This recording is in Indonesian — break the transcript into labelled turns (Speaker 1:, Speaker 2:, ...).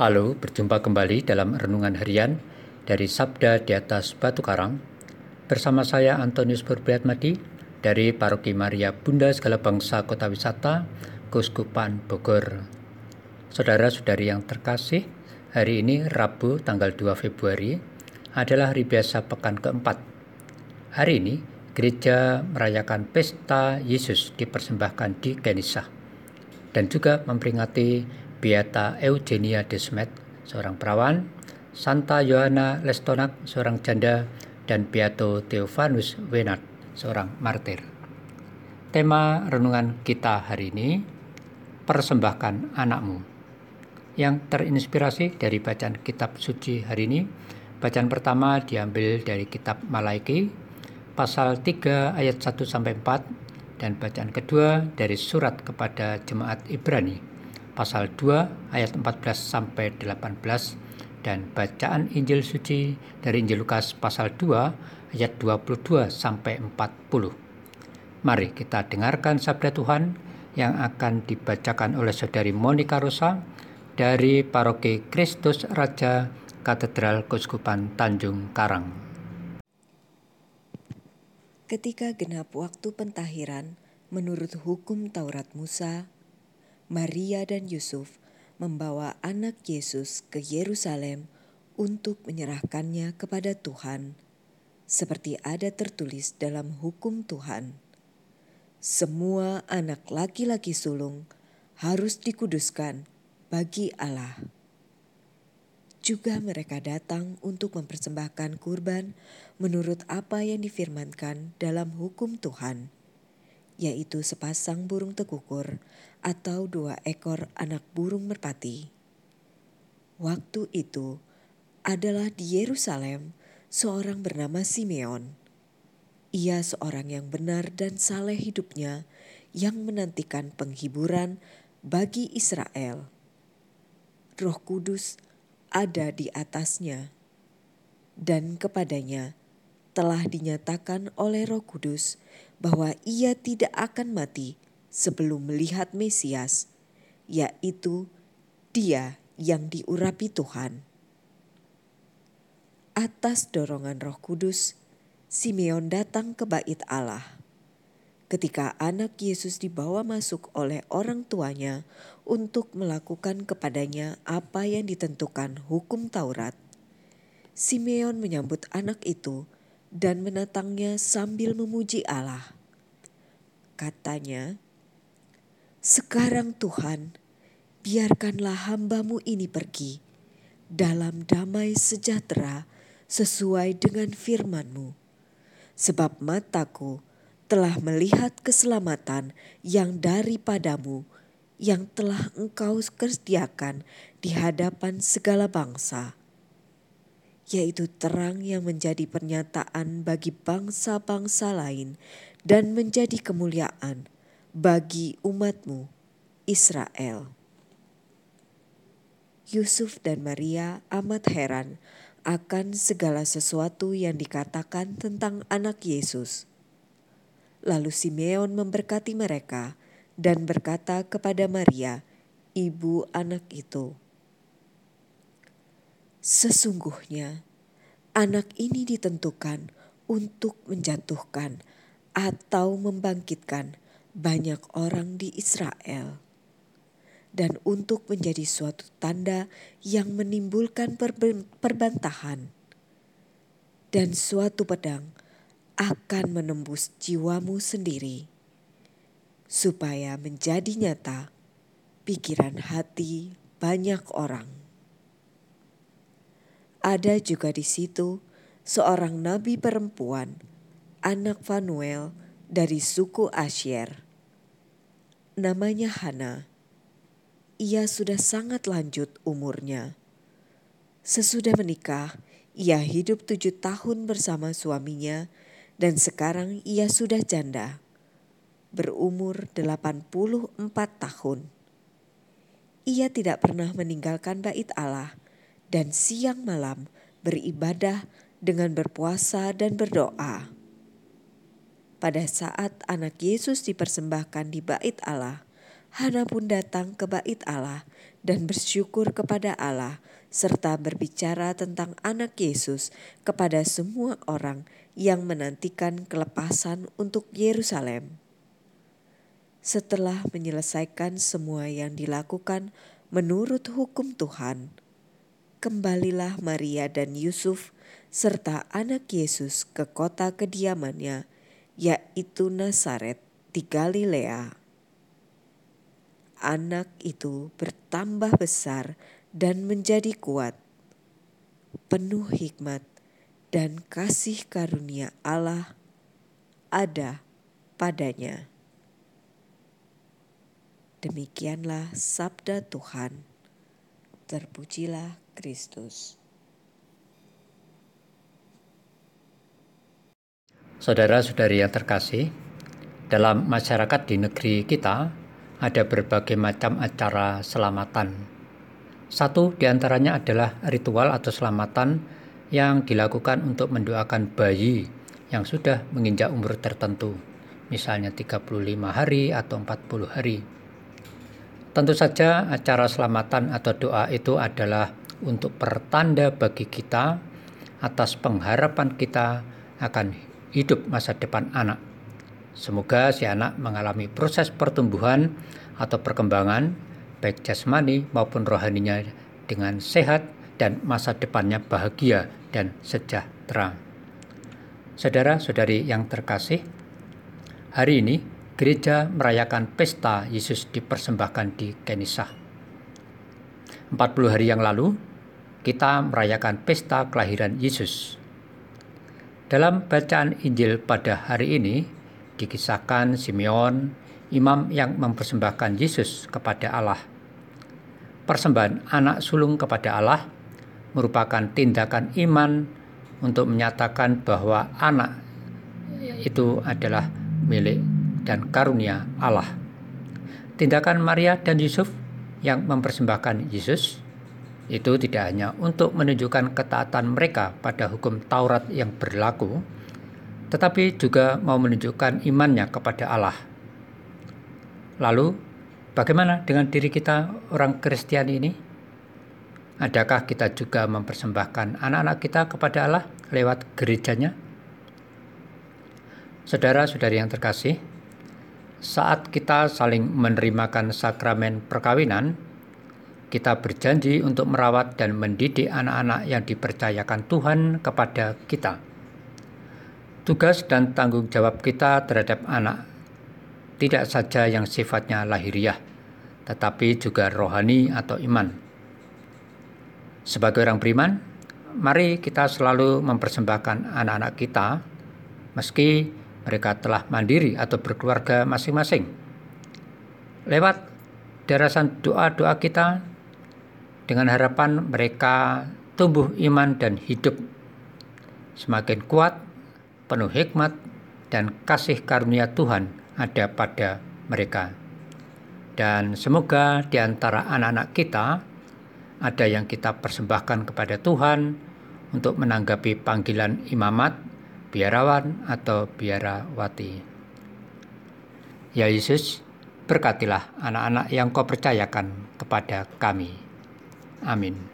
Speaker 1: Halo, berjumpa kembali dalam renungan harian dari Sabda di atas Batu Karang. Bersama saya Antonius Madi dari Paroki Maria Bunda Segala Bangsa Kota Wisata, Kuskupan Bogor. Saudara-saudari yang terkasih, hari ini Rabu tanggal 2 Februari adalah hari biasa pekan keempat. Hari ini gereja merayakan pesta Yesus dipersembahkan di Kenisa dan juga memperingati Beata Eugenia Desmet, seorang perawan, Santa Johanna Lestonak, seorang janda, dan Beato Theophanus Wenat, seorang martir. Tema renungan kita hari ini, Persembahkan Anakmu, yang terinspirasi dari bacaan kitab suci hari ini. Bacaan pertama diambil dari kitab Malaiki, pasal 3 ayat 1 sampai 4 dan bacaan kedua dari surat kepada jemaat Ibrani pasal 2 ayat 14 sampai 18 dan bacaan Injil suci dari Injil Lukas pasal 2 ayat 22 sampai 40. Mari kita dengarkan sabda Tuhan yang akan dibacakan oleh Saudari Monica Rosa dari Paroki Kristus Raja Katedral Kuskupan Tanjung Karang.
Speaker 2: Ketika genap waktu pentahiran menurut hukum Taurat Musa, Maria dan Yusuf membawa anak Yesus ke Yerusalem untuk menyerahkannya kepada Tuhan, seperti ada tertulis dalam hukum Tuhan. Semua anak laki-laki sulung harus dikuduskan bagi Allah. Juga mereka datang untuk mempersembahkan kurban menurut apa yang difirmankan dalam hukum Tuhan yaitu sepasang burung tekukur atau dua ekor anak burung merpati. Waktu itu adalah di Yerusalem seorang bernama Simeon. Ia seorang yang benar dan saleh hidupnya yang menantikan penghiburan bagi Israel. Roh Kudus ada di atasnya, dan kepadanya telah dinyatakan oleh Roh Kudus bahwa ia tidak akan mati sebelum melihat Mesias, yaitu Dia yang diurapi Tuhan. Atas dorongan Roh Kudus, Simeon datang ke Bait Allah. Ketika anak Yesus dibawa masuk oleh orang tuanya untuk melakukan kepadanya apa yang ditentukan hukum Taurat, Simeon menyambut anak itu dan menatangnya sambil memuji Allah. Katanya, Sekarang Tuhan, biarkanlah hambamu ini pergi dalam damai sejahtera sesuai dengan firmanmu. Sebab mataku telah melihat keselamatan yang daripadamu yang telah engkau kerjakan di hadapan segala bangsa yaitu terang yang menjadi pernyataan bagi bangsa-bangsa lain dan menjadi kemuliaan bagi umatmu Israel. Yusuf dan Maria amat heran akan segala sesuatu yang dikatakan tentang anak Yesus. Lalu Simeon memberkati mereka dan berkata kepada Maria, ibu anak itu, Sesungguhnya anak ini ditentukan untuk menjatuhkan atau membangkitkan banyak orang di Israel dan untuk menjadi suatu tanda yang menimbulkan perbantahan dan suatu pedang akan menembus jiwamu sendiri supaya menjadi nyata pikiran hati banyak orang. Ada juga di situ seorang nabi perempuan, anak Fanuel dari suku Asyer. Namanya Hana. Ia sudah sangat lanjut umurnya. Sesudah menikah, ia hidup tujuh tahun bersama suaminya dan sekarang ia sudah janda, berumur 84 tahun. Ia tidak pernah meninggalkan bait Allah dan siang malam beribadah dengan berpuasa dan berdoa. Pada saat anak Yesus dipersembahkan di bait Allah, Hana pun datang ke bait Allah dan bersyukur kepada Allah serta berbicara tentang anak Yesus kepada semua orang yang menantikan kelepasan untuk Yerusalem. Setelah menyelesaikan semua yang dilakukan menurut hukum Tuhan, kembalilah Maria dan Yusuf serta anak Yesus ke kota kediamannya, yaitu Nazaret di Galilea. Anak itu bertambah besar dan menjadi kuat, penuh hikmat dan kasih karunia Allah ada padanya. Demikianlah sabda Tuhan. Terpujilah Kristus.
Speaker 1: Saudara-saudari yang terkasih, dalam masyarakat di negeri kita ada berbagai macam acara selamatan satu di antaranya adalah ritual atau selamatan yang dilakukan untuk mendoakan bayi yang sudah menginjak umur tertentu, misalnya 35 hari atau 40 hari. Tentu saja acara selamatan atau doa itu adalah untuk pertanda bagi kita atas pengharapan kita akan hidup masa depan anak. Semoga si anak mengalami proses pertumbuhan atau perkembangan baik jasmani maupun rohaninya dengan sehat dan masa depannya bahagia dan sejahtera. Saudara-saudari yang terkasih, hari ini gereja merayakan pesta Yesus dipersembahkan di Kenisah. 40 hari yang lalu, kita merayakan pesta kelahiran Yesus. Dalam bacaan Injil pada hari ini, dikisahkan Simeon, imam yang mempersembahkan Yesus kepada Allah persembahan anak sulung kepada Allah merupakan tindakan iman untuk menyatakan bahwa anak itu adalah milik dan karunia Allah. Tindakan Maria dan Yusuf yang mempersembahkan Yesus itu tidak hanya untuk menunjukkan ketaatan mereka pada hukum Taurat yang berlaku, tetapi juga mau menunjukkan imannya kepada Allah. Lalu Bagaimana dengan diri kita orang Kristen ini? Adakah kita juga mempersembahkan anak-anak kita kepada Allah lewat gerejanya? Saudara-saudari yang terkasih, saat kita saling menerimakan sakramen perkawinan, kita berjanji untuk merawat dan mendidik anak-anak yang dipercayakan Tuhan kepada kita. Tugas dan tanggung jawab kita terhadap anak tidak saja yang sifatnya lahiriah, tetapi juga rohani atau iman. Sebagai orang beriman, mari kita selalu mempersembahkan anak-anak kita, meski mereka telah mandiri atau berkeluarga masing-masing. Lewat derasan doa-doa kita, dengan harapan mereka tumbuh iman dan hidup semakin kuat, penuh hikmat, dan kasih karunia Tuhan ada pada mereka. Dan semoga di antara anak-anak kita ada yang kita persembahkan kepada Tuhan untuk menanggapi panggilan imamat, biarawan, atau biarawati. Ya Yesus, berkatilah anak-anak yang kau percayakan kepada kami. Amin.